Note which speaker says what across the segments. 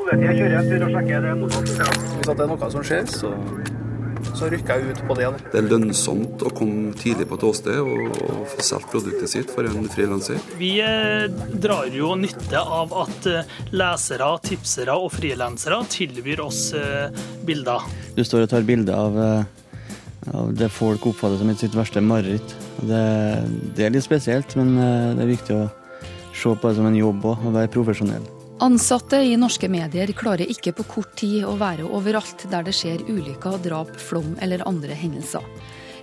Speaker 1: Politiet kjører en tur og sjekker det mottaket.
Speaker 2: Hvis det er noe som skjer, så, så rykker jeg ut på det.
Speaker 3: Det er lønnsomt å komme tidlig på et åsted og, og få solgt produktet sitt for en frilanser.
Speaker 4: Vi eh, drar jo nytte av at eh, lesere, tipsere og frilansere tilbyr oss eh, bilder.
Speaker 5: Du står og tar bilde av, av det folk oppfatter som sitt verste mareritt. Det, det er litt spesielt, men det er viktig å se på det som en jobb òg, og være profesjonell.
Speaker 6: Ansatte i norske medier klarer ikke på kort tid å være overalt der det skjer ulykker, drap, flom eller andre hendelser.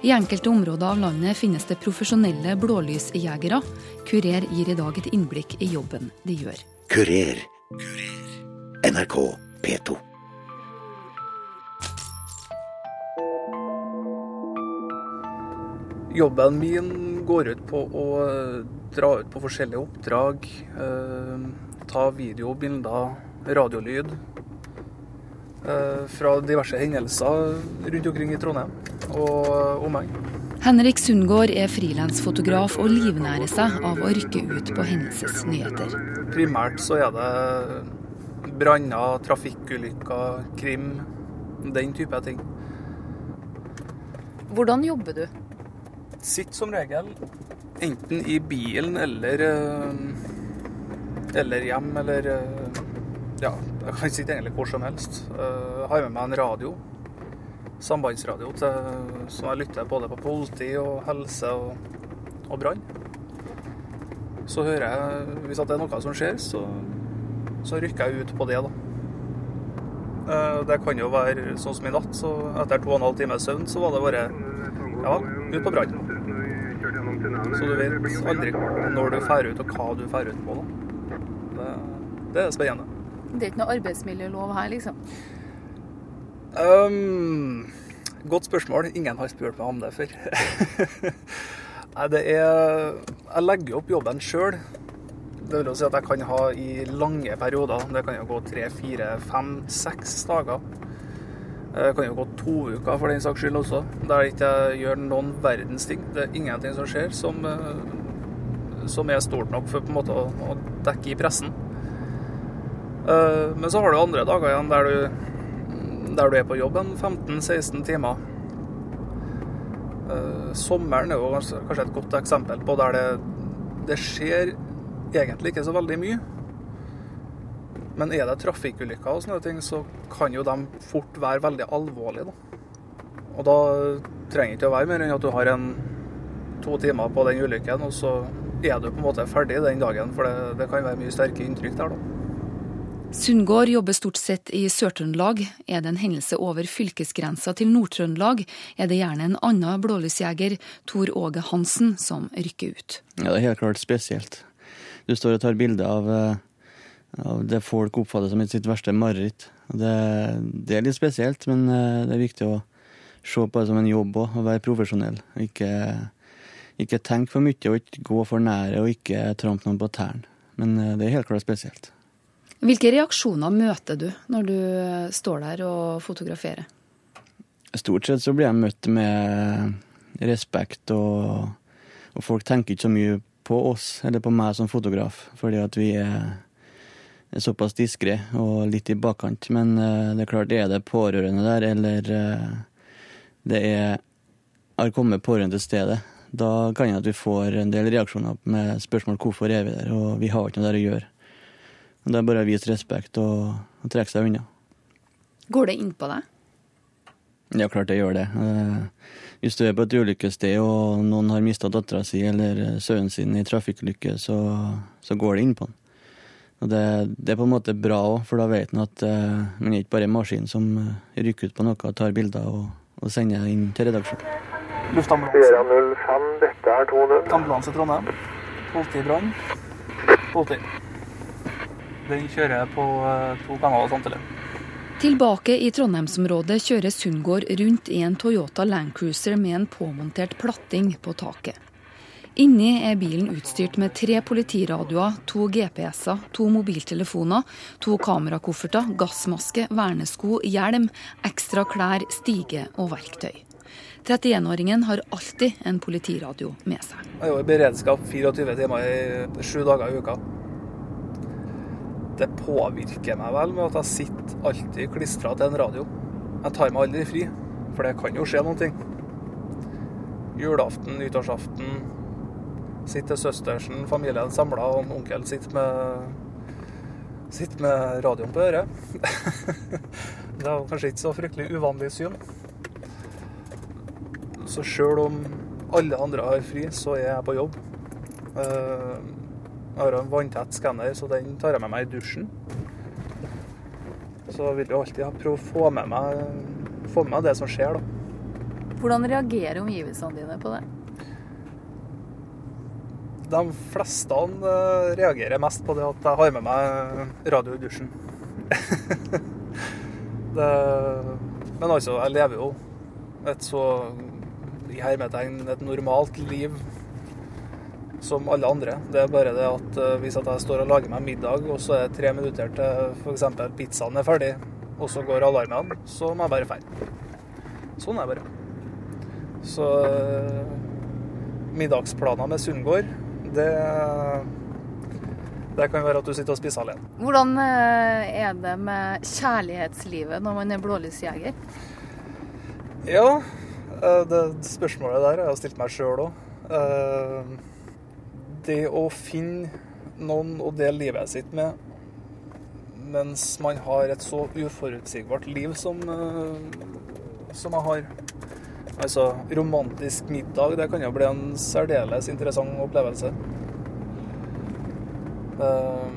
Speaker 6: I enkelte områder av landet finnes det profesjonelle blålysjegere. Kurer gir i dag et innblikk i jobben de gjør.
Speaker 7: Kurer. NRK P2.
Speaker 2: Jobben min går ut på å eh, dra ut på forskjellige oppdrag. Eh, ta video, bilder, radiolyd. Eh, fra diverse hendelser rundt omkring i Trondheim og omegn.
Speaker 6: Henrik Sundgaard er frilansfotograf og livnærer seg av å rykke ut på hendelsesnyheter.
Speaker 2: Primært så er det branner, trafikkulykker, krim. Den type ting.
Speaker 6: Hvordan jobber du?
Speaker 2: Sitter som regel enten i bilen eller eh, eller hjem, eller eh, Ja, jeg kan sitte egentlig hvor som helst. Eh, Jeg har med meg en radio. Sambandsradio til, som jeg lytter både på politi og helse og, og brann. Så hører jeg Hvis det er noe som skjer, så, så rykker jeg ut på det, da. Eh, Det kan jo være sånn som i natt, så etter to og en halv times søvn, så var det bare Ja, ut på brann. Så du vet aldri når du drar ut, og hva du drar ut på. Da. Det, er spennende.
Speaker 6: Det er ikke noe arbeidsmiljølov her, liksom?
Speaker 2: Um, godt spørsmål. Ingen har spurt meg om det før. Nei, det er Jeg legger opp jobben sjøl. Det vil si at jeg kan ha i lange perioder. Det kan jo gå tre, fire, fem, seks dager. Det kan jo gå to uker for den saks skyld også, der jeg ikke gjør noen verdens ting. Det er ingenting som skjer som, eh, som er stort nok for på en måte å, å dekke i pressen. Eh, Men så har du andre dager igjen der du, der du er på jobb en 15-16 timer. Eh, Sommeren er jo kanskje et godt eksempel på der det, det skjer egentlig ikke så veldig mye. Men er det trafikkulykker og sånne ting, så kan jo de fort være veldig alvorlige. Da. Og da trenger det ikke å være mer enn at du har en to timer på den ulykken, og så er du på en måte ferdig den dagen. For det, det kan være mye sterke inntrykk der, da.
Speaker 6: Sundgaard jobber stort sett i Sør-Trøndelag. Er det en hendelse over fylkesgrensa til Nord-Trøndelag, er det gjerne en annen blålysjeger, Tor Åge Hansen, som rykker ut.
Speaker 5: Ja, det er helt klart spesielt. Du står og tar bilde av, eh, av det folk oppfatter som sitt verste mareritt. Det, det er litt spesielt, men eh, det er viktig å se på det som en jobb òg, og være profesjonell. Ikke, ikke tenk for mye og ikke gå for nære og ikke trampe noen på tærne. Men eh, det er helt klart spesielt.
Speaker 6: Hvilke reaksjoner møter du når du står der og fotograferer?
Speaker 5: Stort sett så blir jeg møtt med respekt, og, og folk tenker ikke så mye på oss, eller på meg som fotograf, fordi at vi er, er såpass diskré og litt i bakkant. Men eh, det er klart, er det pårørende der, eller eh, det er har kommet pårørende til stedet, da kan jeg at vi får en del reaksjoner med spørsmål hvorfor er vi der, og vi har ikke noe der å gjøre. Og Det er bare å vise respekt og, og trekke seg unna.
Speaker 6: Går det inn på deg?
Speaker 5: Ja, klart det gjør det. Eh, Hvis du er på et ulykkessted og noen har mista dattera si eller eh, sønnen sin i trafikkulykke, så, så går det inn på den. Og det, det er på en måte bra òg, for da vet han at uh, man er ikke bare en maskin som rykker ut på noe, tar bilder og, og sender inn til redaksjonen.
Speaker 2: Luftambulanse.
Speaker 1: 05, dette er 20.
Speaker 2: Ambulanse Trondheim. Politibrann. Politi. Den kjører jeg på eh, to kanaler samtidig.
Speaker 6: Tilbake i Trondheimsområdet kjører Sundgaard rundt i en Toyota Landcruiser med en påmontert platting på taket. Inni er bilen utstyrt med tre politiradioer, to GPS-er, to mobiltelefoner, to kamerakofferter, gassmaske, vernesko, hjelm, ekstra klær, stige og verktøy. 31-åringen har alltid en politiradio med seg.
Speaker 2: Jeg er jo i beredskap 24 timer i sju dager i uka. Det påvirker meg vel med at jeg sitter alltid klistra til en radio. Jeg tar meg aldri fri, for det kan jo skje noen ting. Julaften, nyttårsaften. Sitter søstersen, familien samla, og onkel sitter med Sitter med radioen på øret. det er kanskje ikke så fryktelig uvanlig syn. Så sjøl om alle andre har fri, så er jeg på jobb. Eh, Jeg har en vanntett skanner, så den tar jeg med meg i dusjen. Så vil jeg alltid prøve å få med meg, få med meg det som skjer, da.
Speaker 6: Hvordan reagerer omgivelsene dine på det?
Speaker 2: De fleste eh, reagerer mest på det at jeg har med meg radio i dusjen. det, men altså, jeg lever jo et så i hermetegn et normalt liv som alle andre. Det er bare det at eh, hvis at jeg står og lager meg middag, og så er det tre minutter til f.eks. pizzaen er ferdig, og så går alarmen, så må jeg bare dra. Sånn er det bare. Så eh, middagsplaner med Sundgård, det det kan være at du sitter og spiser alene.
Speaker 6: Hvordan eh, er det med kjærlighetslivet når man er blålysjeger?
Speaker 2: Ja, det spørsmålet der har jeg stilt meg sjøl òg. Det å finne noen å dele livet sitt med mens man har et så uforutsigbart liv som, eh, som jeg har. Altså, romantisk middag, det kan jo bli en særdeles interessant opplevelse. Uh,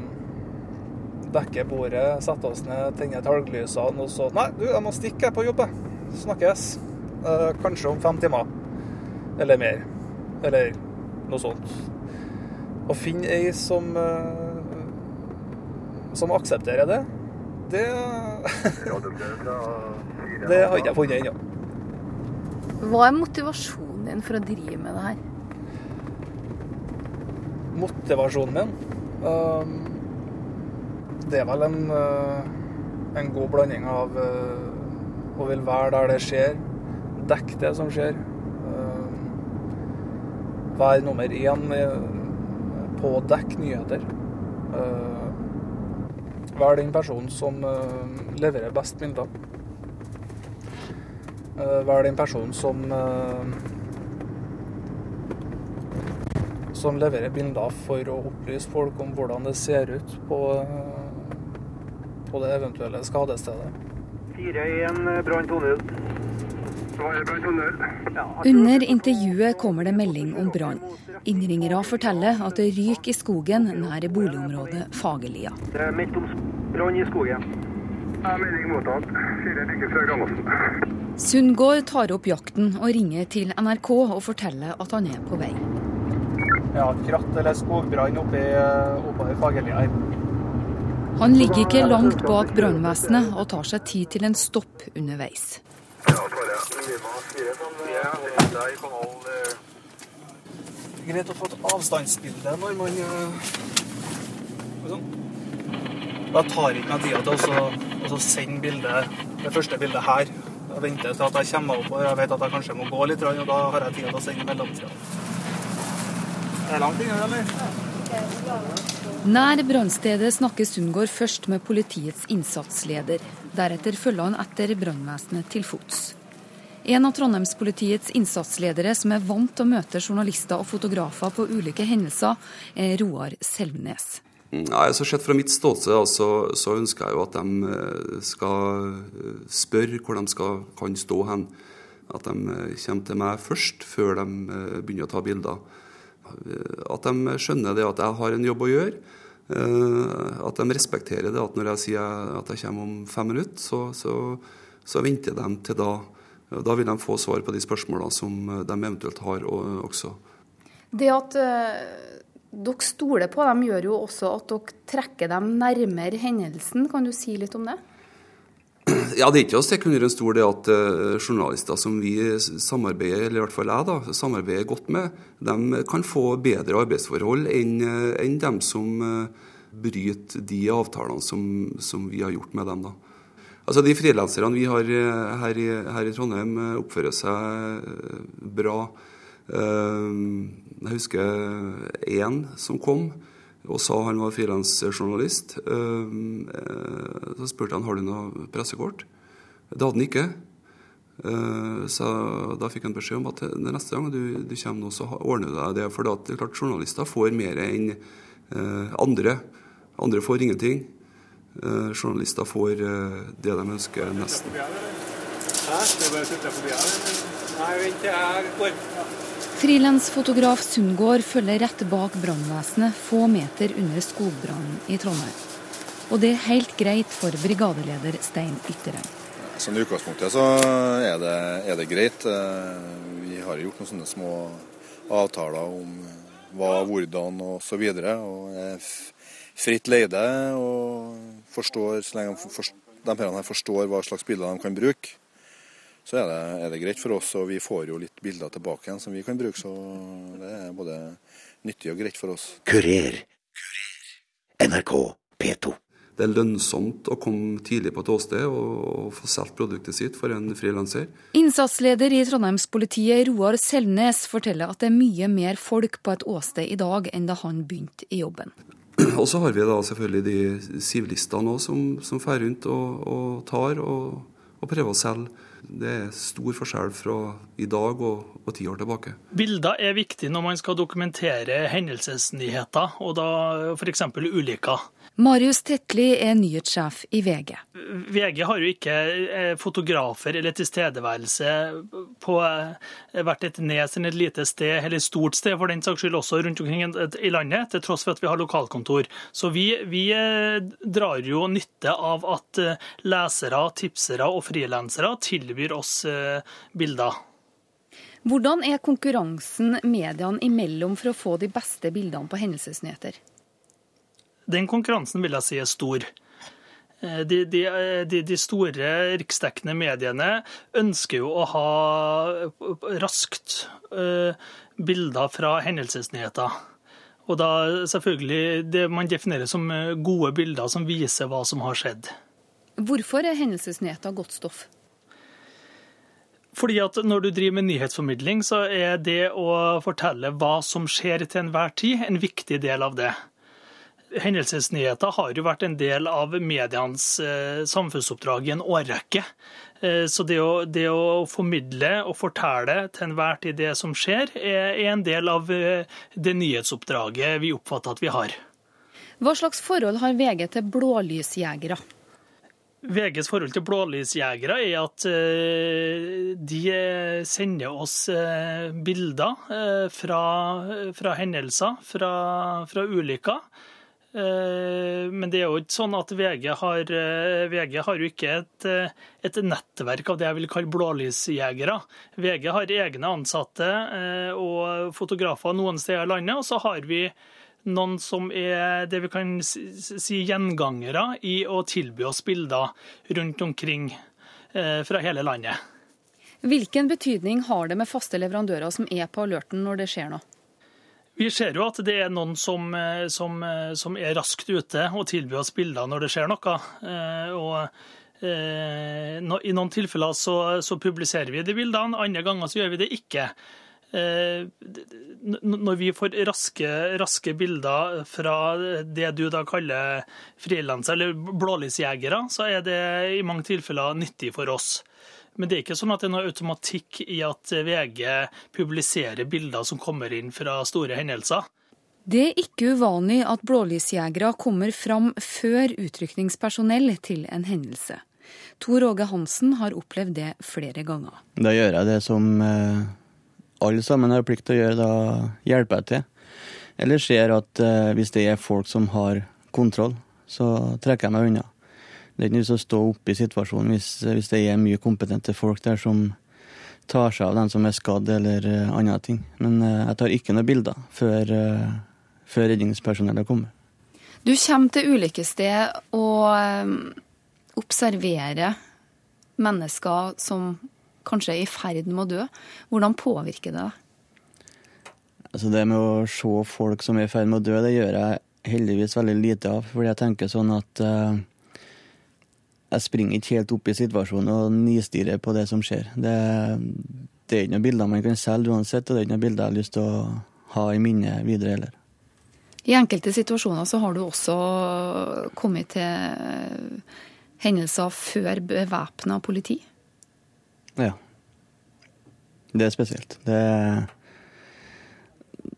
Speaker 2: dekke bordet, sette oss ned, tenne talglysene, og så Nei, du, jeg må stikke jeg på jobb. Snakkes. Eh, kanskje om fem timer. Eller mer. Eller noe sånt. Å finne ei som eh, som aksepterer det, det Det har ikke jeg funnet ennå.
Speaker 6: Hva er motivasjonen din for å drive med det her?
Speaker 2: Motivasjonen min um, Det er vel en, uh, en god blanding av uh, å vil være der det skjer, dekke det som skjer. Være nummer én på å dekke nyheter. Uh, være den personen som uh, leverer best bilder. Uh, være den personen som som leverer bilder for å opplyse folk om hvordan det ser ut på, på det eventuelle skadestedet.
Speaker 1: 4-1 Brann 2-0. Brann 2-0. Ja,
Speaker 6: Under intervjuet kommer det melding om brann. Innringere forteller at det ryker i skogen nær boligområdet Fagerlia.
Speaker 1: det er meldt om brann i skogen. Ja, melding mottatt. Fire stykker fra Granåsen.
Speaker 6: Sundgård tar opp jakten og ringer til NRK og forteller at han er på vei.
Speaker 2: Ja, kratt eller skogbrann oppe i Fagerlia her.
Speaker 6: Han ligger ikke langt bak brannvesenet og tar seg tid til en stopp underveis.
Speaker 1: Ja, bare. Lima 4 som der i kanal
Speaker 2: Greit å få et avstandsbilde når man eh, sånn. Da tar ikke meg tida til å sende bildet, det første bildet her. Jeg venter til at jeg kommer meg opp og jeg vet at jeg kanskje må gå litt, og da har jeg tid til å sende i mellomtida. Er det langt inne, eller?
Speaker 6: Nær brannstedet snakker Sundgård først med politiets innsatsleder. Deretter følger han etter brannvesenet til fots. En av Trondheimspolitiets innsatsledere som er vant til å møte journalister og fotografer på ulike hendelser, er Roar Selvnes.
Speaker 3: Nei, så Sett fra mitt ståsted altså, så, ønsker jeg jo at de eh, skal eh, spørre hvor de skal, kan stå hen. At de eh, kommer til meg først, før de begynner å ta bilder. At de skjønner det at jeg har en jobb å gjøre. At de respekterer det at når jeg sier at jeg kommer om fem minutter, så, så, så venter de til da. Da vil de få svar på de spørsmålene som eh, de eventuelt har også.
Speaker 6: Det at dere stoler på dem, gjør jo også at dere trekker dem nærmere hendelsen. Kan du si litt om det?
Speaker 3: Ja, Det er ikke å stikke under en stol det at eh, journalister som vi samarbeider, eller i hvert fall jeg, da, samarbeider godt med, de kan få bedre arbeidsforhold enn eh, enn dem som eh, bryter de avtalene som, som vi har gjort med dem. da. Altså De frilanserne vi har eh, her i, her i Trondheim, eh, oppfører seg eh, bra. Jeg husker én som kom. og sa han var frilansjournalist. Så spurte han har du noe pressekort. Det hadde han ikke. Så da fikk han beskjed om at neste gang du, du kommer nå, så ordner du deg det. For det er klart journalister får mer enn andre. Andre får ingenting. Journalister får det de ønsker, nesten.
Speaker 6: Frilansfotograf Sundgård følger rett bak brannvesenet få meter under skogbrannen i Trondheim. Og det er helt greit for brigadeleder Stein Ytterheim.
Speaker 8: Sånn I utgangspunktet så er det, er det, greit. Vi har gjort noen sånne små avtaler om hva, hvordan og så videre. Og er fritt leide og forstår, så lenge de her forstår hva slags bilder de kan bruke så er det, er det, greit for oss. Og vi får jo litt bilder tilbake igjen som vi kan bruke, så det er både nyttig og greit for oss.
Speaker 7: Kurer. NRK P2.
Speaker 3: Det er lønnsomt å komme tidlig på et åsted og få solgt produktet sitt for en frilanser.
Speaker 6: Innsatsleder i Trondheimspolitiet Roar Selnes forteller at det er mye mer folk på et åsted i dag enn da han begynte i jobben.
Speaker 3: Og så har vi da selvfølgelig de sivilistene òg som, som fer rundt og, og tar og, og prøver å selge det er stor forskjell fra i dag og, og ti år tilbake.
Speaker 4: Bilder er viktig når man skal dokumentere hendelsesnyheter, og da f.eks. ulykker.
Speaker 6: Marius Tetli er nyhetssjef i VG.
Speaker 4: VG har jo ikke eh, fotografer eller tilstedeværelse på eh, hvert et nes eller et lite sted, eller et stort sted for den saks skyld også rundt omkring i landet, til tross for at vi har lokalkontor. Så vi, vi eh, drar jo nytte av at lesere, tipsere og frilansere tilbyr oss bilder.
Speaker 6: Hvordan er konkurransen mediene imellom for å få de beste bildene på hendelsesnyheter?
Speaker 4: Den konkurransen vil jeg si er stor. Eh, de, de, de, de, store riksdekkende mediene ønsker jo å ha raskt uh, bilder fra hendelsesnyheter. Og da selvfølgelig det man definerer som gode bilder som viser hva som har skjedd.
Speaker 6: Hvorfor er hendelsesnyheter godt stoff?
Speaker 4: Fordi at Når du driver med nyhetsformidling, så er det å fortelle hva som skjer til enhver tid, en viktig del av det. Hendelsesnyheter har jo vært en del av medienes eh, samfunnsoppdrag i en årrekke. Eh, så det å, det å, formidle og fortelle til enhver tid det som skjer, er en del av eh, det nyhetsoppdraget vi oppfatter at vi har.
Speaker 6: Hva slags forhold har VG til blålysjegere?
Speaker 4: VGs forhold til blålysjegere er at de sender oss bilder fra, fra hendelser, fra, fra ulykker. Eh, men det er jo ikke sånn at VG har, eh, VG har jo ikke et, eh, et, nettverk av det jeg vil kalle blålysjegere. VG har egne ansatte og fotografer noen steder i landet, og så har vi noen som er det vi kan si gjengangere i å tilby oss bilder rundt omkring fra hele landet.
Speaker 6: Hvilken betydning har det med faste leverandører som er på alerten når det skjer noe?
Speaker 4: Vi ser jo at det er noen som, eh, som, eh, som er raskt ute og tilbyr oss bilder når det skjer noe. Eh, og I noen tilfeller så, så publiserer vi de bildene, andre ganger så gjør vi det ikke. Når vi får raske, raske bilder fra det du da kaller frilansere eller blålysjegere, så er det i mange tilfeller nyttig for oss. Men det er ikke sånn at det er noe automatikk i at VG publiserer bilder som kommer inn fra store hendelser.
Speaker 6: Det er ikke uvanlig at blålysjegere kommer fram før utrykningspersonell til en hendelse. Tor Åge Hansen har opplevd det flere ganger.
Speaker 5: Da gjør jeg det som eh, alle sammen har plikt til å gjøre, da hjelper jeg til. Eller ser at eh, hvis det er folk som har kontroll, så trekker jeg meg unna. Det er ikke noe å stå oppe i situasjonen hvis, hvis, det er mye kompetente folk der som tar seg av den som er skadd eller uh, andre ting. Men uh, jeg tar ikke noen bilder før, uh, før redningspersonellet kommer.
Speaker 6: Du kommer til ulykkessted og observerer mennesker som kanskje er i ferd med å dø. Hvordan påvirker det deg?
Speaker 5: Altså det med å se folk som er i ferd med å dø, det gjør jeg heldigvis veldig lite av. Fordi jeg tenker sånn at uh, jeg springer ikke helt opp i situasjonen og nistirrer på det som skjer. Det, det er ikke noen bilder man kan selge uansett, og det er ikke noen bilder jeg har lyst til å ha i minnet videre heller.
Speaker 6: I enkelte situasjoner så har du også kommet til hendelser før bevæpna politi?
Speaker 5: Ja. Det er spesielt. Det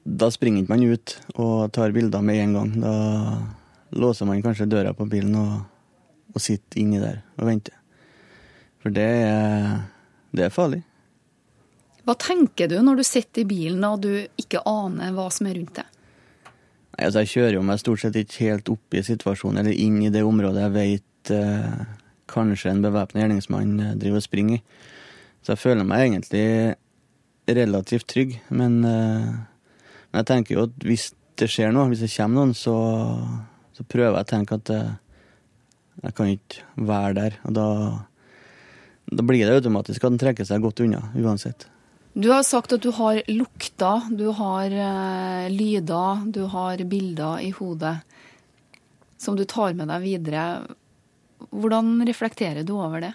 Speaker 5: da springer ikke man ut og tar bilder med en gang. Da låser man kanskje døra på bilen og, og sitte inni der og vente. For det er, det er farlig.
Speaker 6: Hva tenker du når du sitter i bilen og du ikke aner hva som er rundt deg?
Speaker 5: Nei, altså Jeg kjører jo meg stort sett ikke helt opp i situasjonen eller inn i det området jeg vet eh, kanskje en bevæpna gjerningsmann eh, driver og springer i. Så jeg føler meg egentlig relativt trygg, men, eh, men jeg tenker jo at hvis det skjer noe, hvis det kommer noen, så, så prøver jeg å tenke at eh, jeg kan ikke være der. Og da, da blir det automatisk at den trekker seg godt unna, uansett.
Speaker 6: Du har sagt at du har lukter, du har uh, lyder, du har bilder i hodet som du tar med deg videre. Hvordan reflekterer du over det?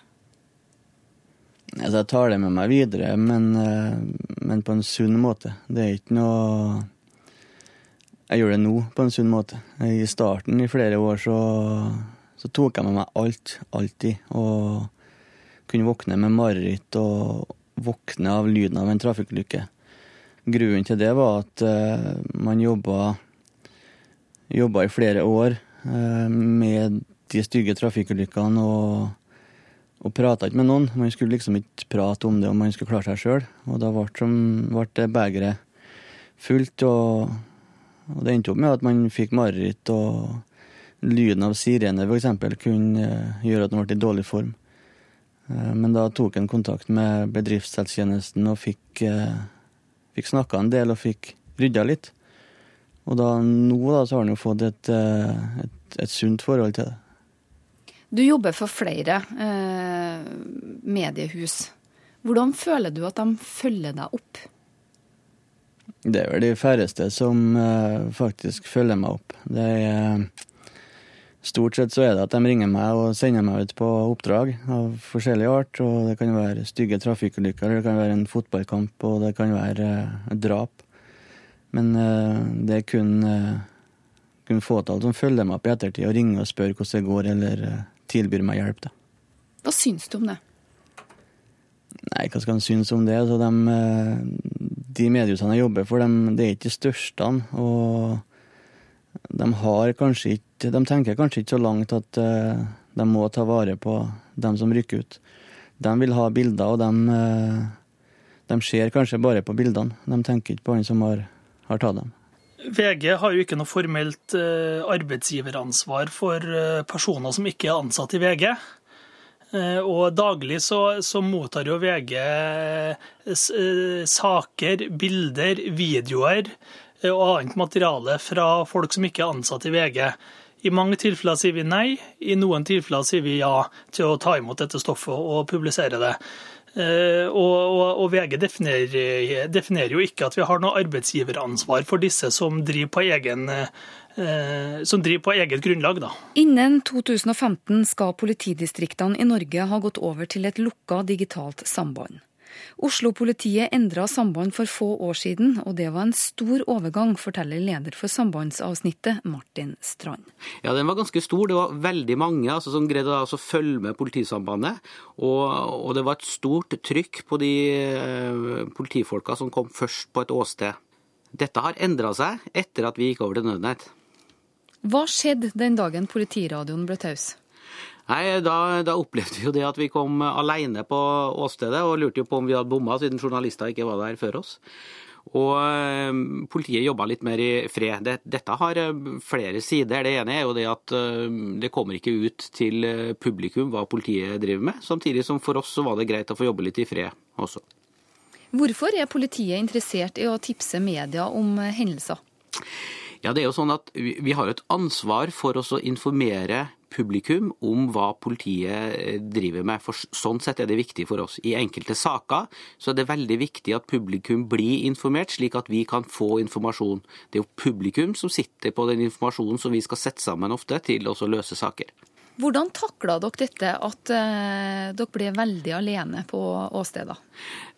Speaker 5: Altså, jeg tar det med meg videre, men, uh, men, på en sunn måte. Det er ikke noe Jeg gjør det nå på en sunn måte. I starten, i flere år, så, tok jeg med meg alt. Alltid. Og kunne våkne med mareritt og våkne av lyden av en trafikkulykke. Grunnen til det var at uh, man jobba, jobba i flere år uh, med de stygge trafikkulykkene og, og prata ikke med noen. Man skulle liksom ikke prate om det om man skulle klare seg sjøl. Og da ble, det begeret fullt, og, og, det endte opp med at man fikk mareritt, og lyden av sirene f.eks. kunne uh, gjøre at han ble i dårlig form. Eh, men da tok han kontakt med bedriftshelsetjenesten og fikk, eh, fikk snakka en del og fikk rydda litt. Og da, nå da, så har han jo fått et, eh, et, et, sunt forhold til det.
Speaker 6: Du jobber for flere eh, mediehus. Hvordan føler du at de følger deg opp?
Speaker 5: Det er vel de færreste som eh, faktisk følger meg opp. Det er Stort sett så er det at de ringer meg og sender meg ut på oppdrag av forskjellig art. og Det kan være stygge trafikkulykker, det kan være en fotballkamp og det kan være eh, drap. Men uh, det er kun, uh, kun fåtall som følger meg opp i ettertid og ringer og spør hvordan det går, eller tilbyr meg hjelp. Da.
Speaker 6: Hva syns du om det?
Speaker 5: Nei, hva skal en synes om det? Altså, de, de mediehusene jeg jobber for, de, det er ikke de største. og de har kanskje ikke De tenker kanskje ikke så langt at uh, de må ta vare på dem som rykker ut. De vil ha bilder, og de, uh, de ser kanskje bare på bildene. De tenker ikke på han som har, har tatt dem.
Speaker 4: VG har jo ikke noe formelt uh, arbeidsgiveransvar for personer som ikke er ansatt i VG. Og daglig så, så mottar jo VG saker, bilder, videoer Eh, og annet materiale fra folk som ikke er ansatt i VG. I mange tilfeller sier vi nei, i noen tilfeller sier vi ja til å ta imot dette stoffet og publisere det. Eh, og, og, og VG definerer, definerer, jo ikke at vi har noe arbeidsgiveransvar for disse som driver på egen eh, som driver på eget grunnlag. Da.
Speaker 6: Innen 2015 skal politidistriktene i Norge ha gått over til et lukka digitalt samband. Oslo-politiet endra samband for få år siden, og det var en stor overgang, forteller leder for sambandsavsnittet, Martin Strand.
Speaker 9: Ja, den var ganske stor. Det var veldig mange altså, som greide å altså, følge med politisambandet. Og, og, det var et stort trykk på de eh, politifolka som kom først på et åsted. Dette har endra seg etter at vi gikk over til nødnett.
Speaker 6: Hva skjedde den dagen politiradioen ble taus?
Speaker 9: Nei, da, da, opplevde vi jo det at vi kom alene på åstedet og lurte jo på om vi hadde bomma, siden journalister ikke var der før oss. Og eh, politiet jobba litt mer i fred. Det, dette har eh, flere sider. Det ene er jo det at eh, det kommer ikke ut til publikum hva politiet driver med. Samtidig som for oss så var det greit å få jobbe litt i fred også.
Speaker 6: Hvorfor er politiet interessert i å tipse media om hendelser?
Speaker 9: Ja, det er jo sånn at Vi har et ansvar for å informere publikum om hva politiet eh, driver med. For Sånn sett er det viktig for oss. I enkelte saker så er det veldig viktig at publikum blir informert, slik at vi kan få informasjon. Det er jo publikum som sitter på den informasjonen som vi skal sette sammen ofte til å løse saker.
Speaker 6: Hvordan takla dere dette at eh, dere ble veldig alene på åstedet?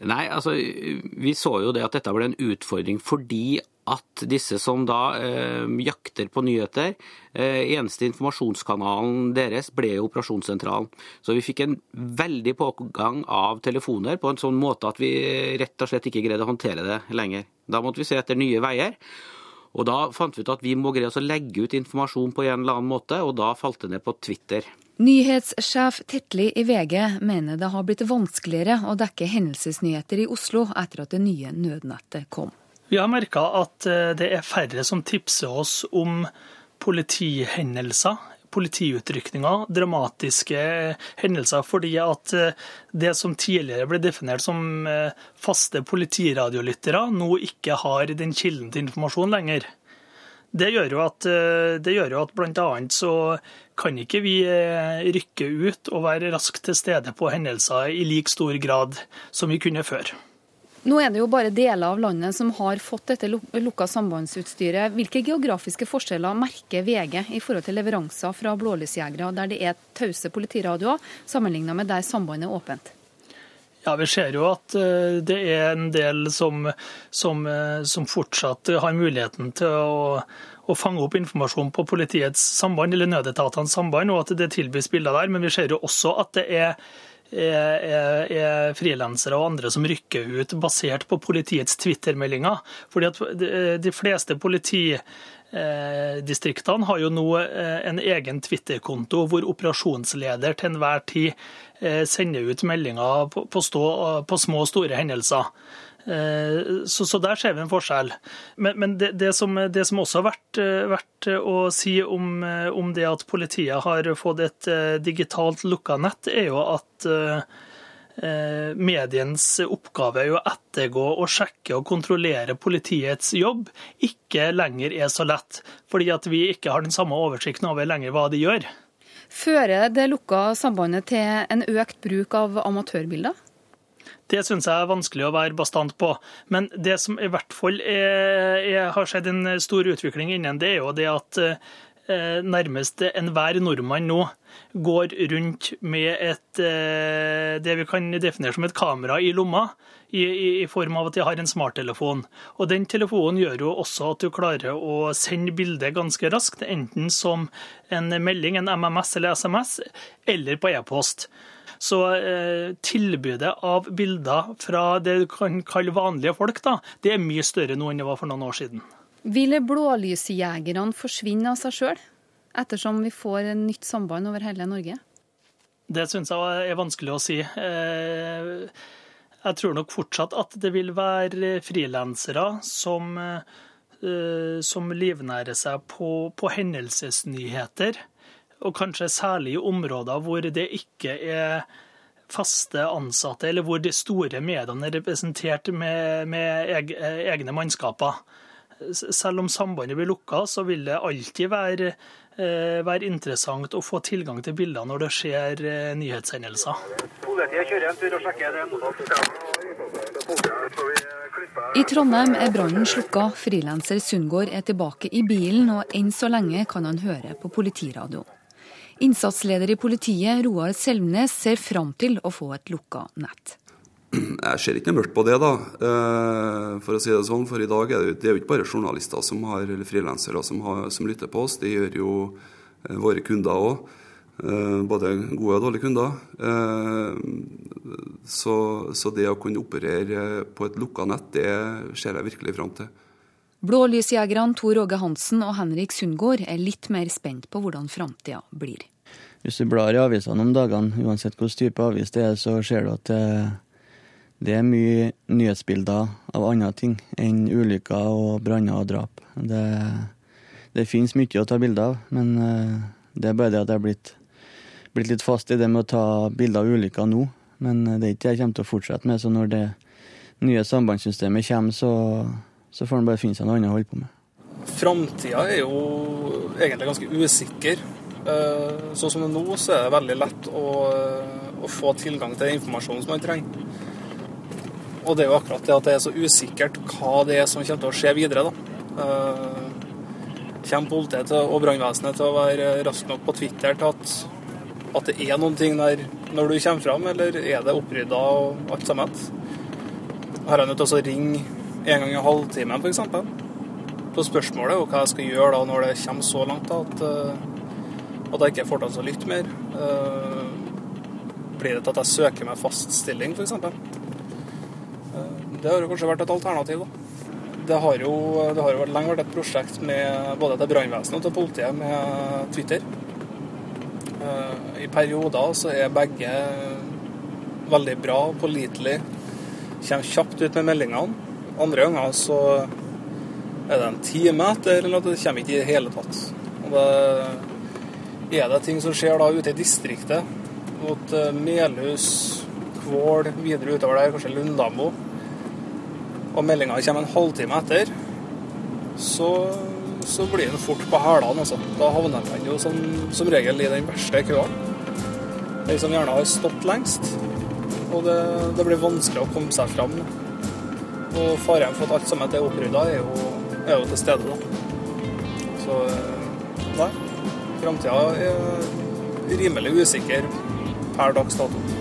Speaker 9: Nei, altså vi så jo det at dette ble en utfordring fordi at disse som da eh, jakter på nyheter, eh, eneste informasjonskanalen deres ble operasjonssentralen. Så vi fikk en veldig pågang av telefoner på en sånn måte at vi rett og slett ikke greide å håndtere det lenger. Da måtte vi se etter nye veier. Og da fant vi ut at vi må greie å legge ut informasjon på en eller annen måte, og da falt det ned på Twitter.
Speaker 6: Nyhetssjef Tetli i VG mener det har blitt vanskeligere å dekke hendelsesnyheter i Oslo etter at det nye nødnettet kom.
Speaker 4: Vi har merka at eh, det er færre som tipser oss om politihendelser politiutrykninger, dramatiske hendelser. Fordi at eh, det som tidligere ble definert som eh, faste politiradiolyttere, nå ikke har den kilden til informasjon lenger. Det gjør jo at, eh, gjør jo at bl.a. så kan ikke vi rykke ut og være raskt til stede på hendelser i like stor grad som vi kunne før.
Speaker 6: Nå er det jo bare deler av landet som har fått dette lukka sambandsutstyret. Hvilke geografiske forskjeller merker VG i forhold til leveranser fra blålysjegere der det er tause politiradioer, sammenlignet med der sambandet er åpent?
Speaker 4: Ja, Vi ser jo at eh, det er en del som, som, eh, som fortsatt har muligheten til å, å, fange opp informasjon på politiets samband, eller nødetatenes samband, og at det tilbys bilder der. Men vi ser jo også at det er er, er, er frilansere og andre som rykker ut basert på politiets Twitter-meldinger. Fordi at De fleste politidistriktene har jo nå eh, en egen Twitter-konto hvor operasjonsleder til enhver tid eh, sender ut meldinger på, på, stå, på små og store hendelser. Eh, så, så, der ser vi en forskjell. Men, men det, det, som, det, som, også har vært, eh, vært å si om, eh, om, det at politiet har fått et digitalt lukka nett, er jo at mediens oppgave er å ettergå og sjekke og kontrollere politiets jobb ikke lenger er så lett, fordi at vi ikke har den samme oversikten over lenger hva de gjør.
Speaker 6: Fører det lukka sambandet til en økt bruk av amatørbilder?
Speaker 4: Det syns jeg er vanskelig å være bastant på. Men det som i hvert fall er, er, har skjedd en stor utvikling innen, det er jo det at eh, nærmest enhver nordmann nå går rundt med et, eh, det vi kan definere som et kamera i lomma. I, i, i, form av at de har en smarttelefon. Og Den telefonen gjør jo også at du klarer å sende bildet ganske raskt, enten som en melding, en MMS eller SMS, eller på e-post. Så eh, tilbudet av bilder fra det du kan kalle vanlige folk, da, det er mye større nå enn det var for noen år siden.
Speaker 6: Vil blålysjegerne forsvinne av seg sjøl, ettersom vi får en nytt samband over hele Norge?
Speaker 4: Det syns jeg er vanskelig å si. Eh, jeg tror nok fortsatt at det vil være frilansere som, eh, som livnærer seg på, på hendelsesnyheter og kanskje særlig i områder hvor det ikke er faste ansatte, eller hvor de store mediene er representert med, med egne mannskaper. Selv om sambandet blir lukka, så vil det alltid være, eh, være interessant å få tilgang til bilder når det skjer eh, nyhetshendelser.
Speaker 6: I Trondheim er brannen slukka. Frilanser Sundgård er tilbake i bilen, og enn så lenge kan han høre på politiradioen. Innsatsleder i politiet, Roar Selmnes, ser fram til å få et lukka nett.
Speaker 3: Jeg ser ikke noe mørkt på det, da, eh, for å si det sånn. For i dag er det jo ikke bare journalister som har, eller frilansere som, som, lytter på oss. Det gjør jo eh, våre kunder òg. Eh, både gode og dårlige kunder. Så, så det å kunne operere på et lukka nett, det ser jeg virkelig fram til.
Speaker 6: Blålysjegerne Tor Åge Hansen og Henrik Sundgård er litt mer spent på hvordan framtida blir.
Speaker 5: Hvis du blar i avisene om dagene, uansett hvilken type avis det er, så ser du at det, er mye nyhetsbilder av andre ting enn ulykker og branner og drap. Det, det finnes mye å ta bilder av, men eh, det er bare det at jeg har blitt, blitt, litt fast i det med å ta bilder av ulykker nå. Men det er ikke det jeg kommer til å fortsette med, så når det nye sambandssystemet kommer, så så får han bare finne seg noe annet å holde på med.
Speaker 2: Framtida er jo egentlig ganske usikker. Sånn som det er nå, så er det veldig lett å, eh, å få tilgang til informasjonen som man trenger. Og det er jo akkurat det at det er så usikkert hva det er som kommer til å skje videre. da. Eh, kommer politiet og brannvesenet til å være raske nok på Twitter til at at det er noen ting der når du kommer fram, eller er det opprydda og alt sammen? Har jeg nødt til å ringe en gang i halvtimen, f.eks.? Så spørsmålet er hva jeg skal gjøre da når det kommer så langt da, at, eh, at jeg ikke får til å lytte mer. Eh, Blir det til at jeg søker meg fast stilling, f.eks.? Det har jo kanskje vært et alternativ, da. Det har jo, det har jo lenge vært et prosjekt med både til brannvesenet og til politiet med Twitter. Eh, I perioder så er begge veldig bra pålitelige. Kommer kjapt ut med meldingene. Andre ganger så er det en time etter, eller noe, det kommer ikke i det hele tatt. Og det er det ting som skjer da ute i distriktet, mot eh, Melhus, Kvål, videre utover der, kanskje Lundamo, og meldinga kommer en halvtime etter, så, så blir den fort på hælene. Altså. Da havner man jo som, som regel i den verste køa. De som gjerne har stått lengst. Og det, det blir vanskelig å komme seg fram. Og faren for at alt sammen er opprydda, er, er jo til stede, da. Så nei. Framtida er rimelig usikker per dags dato.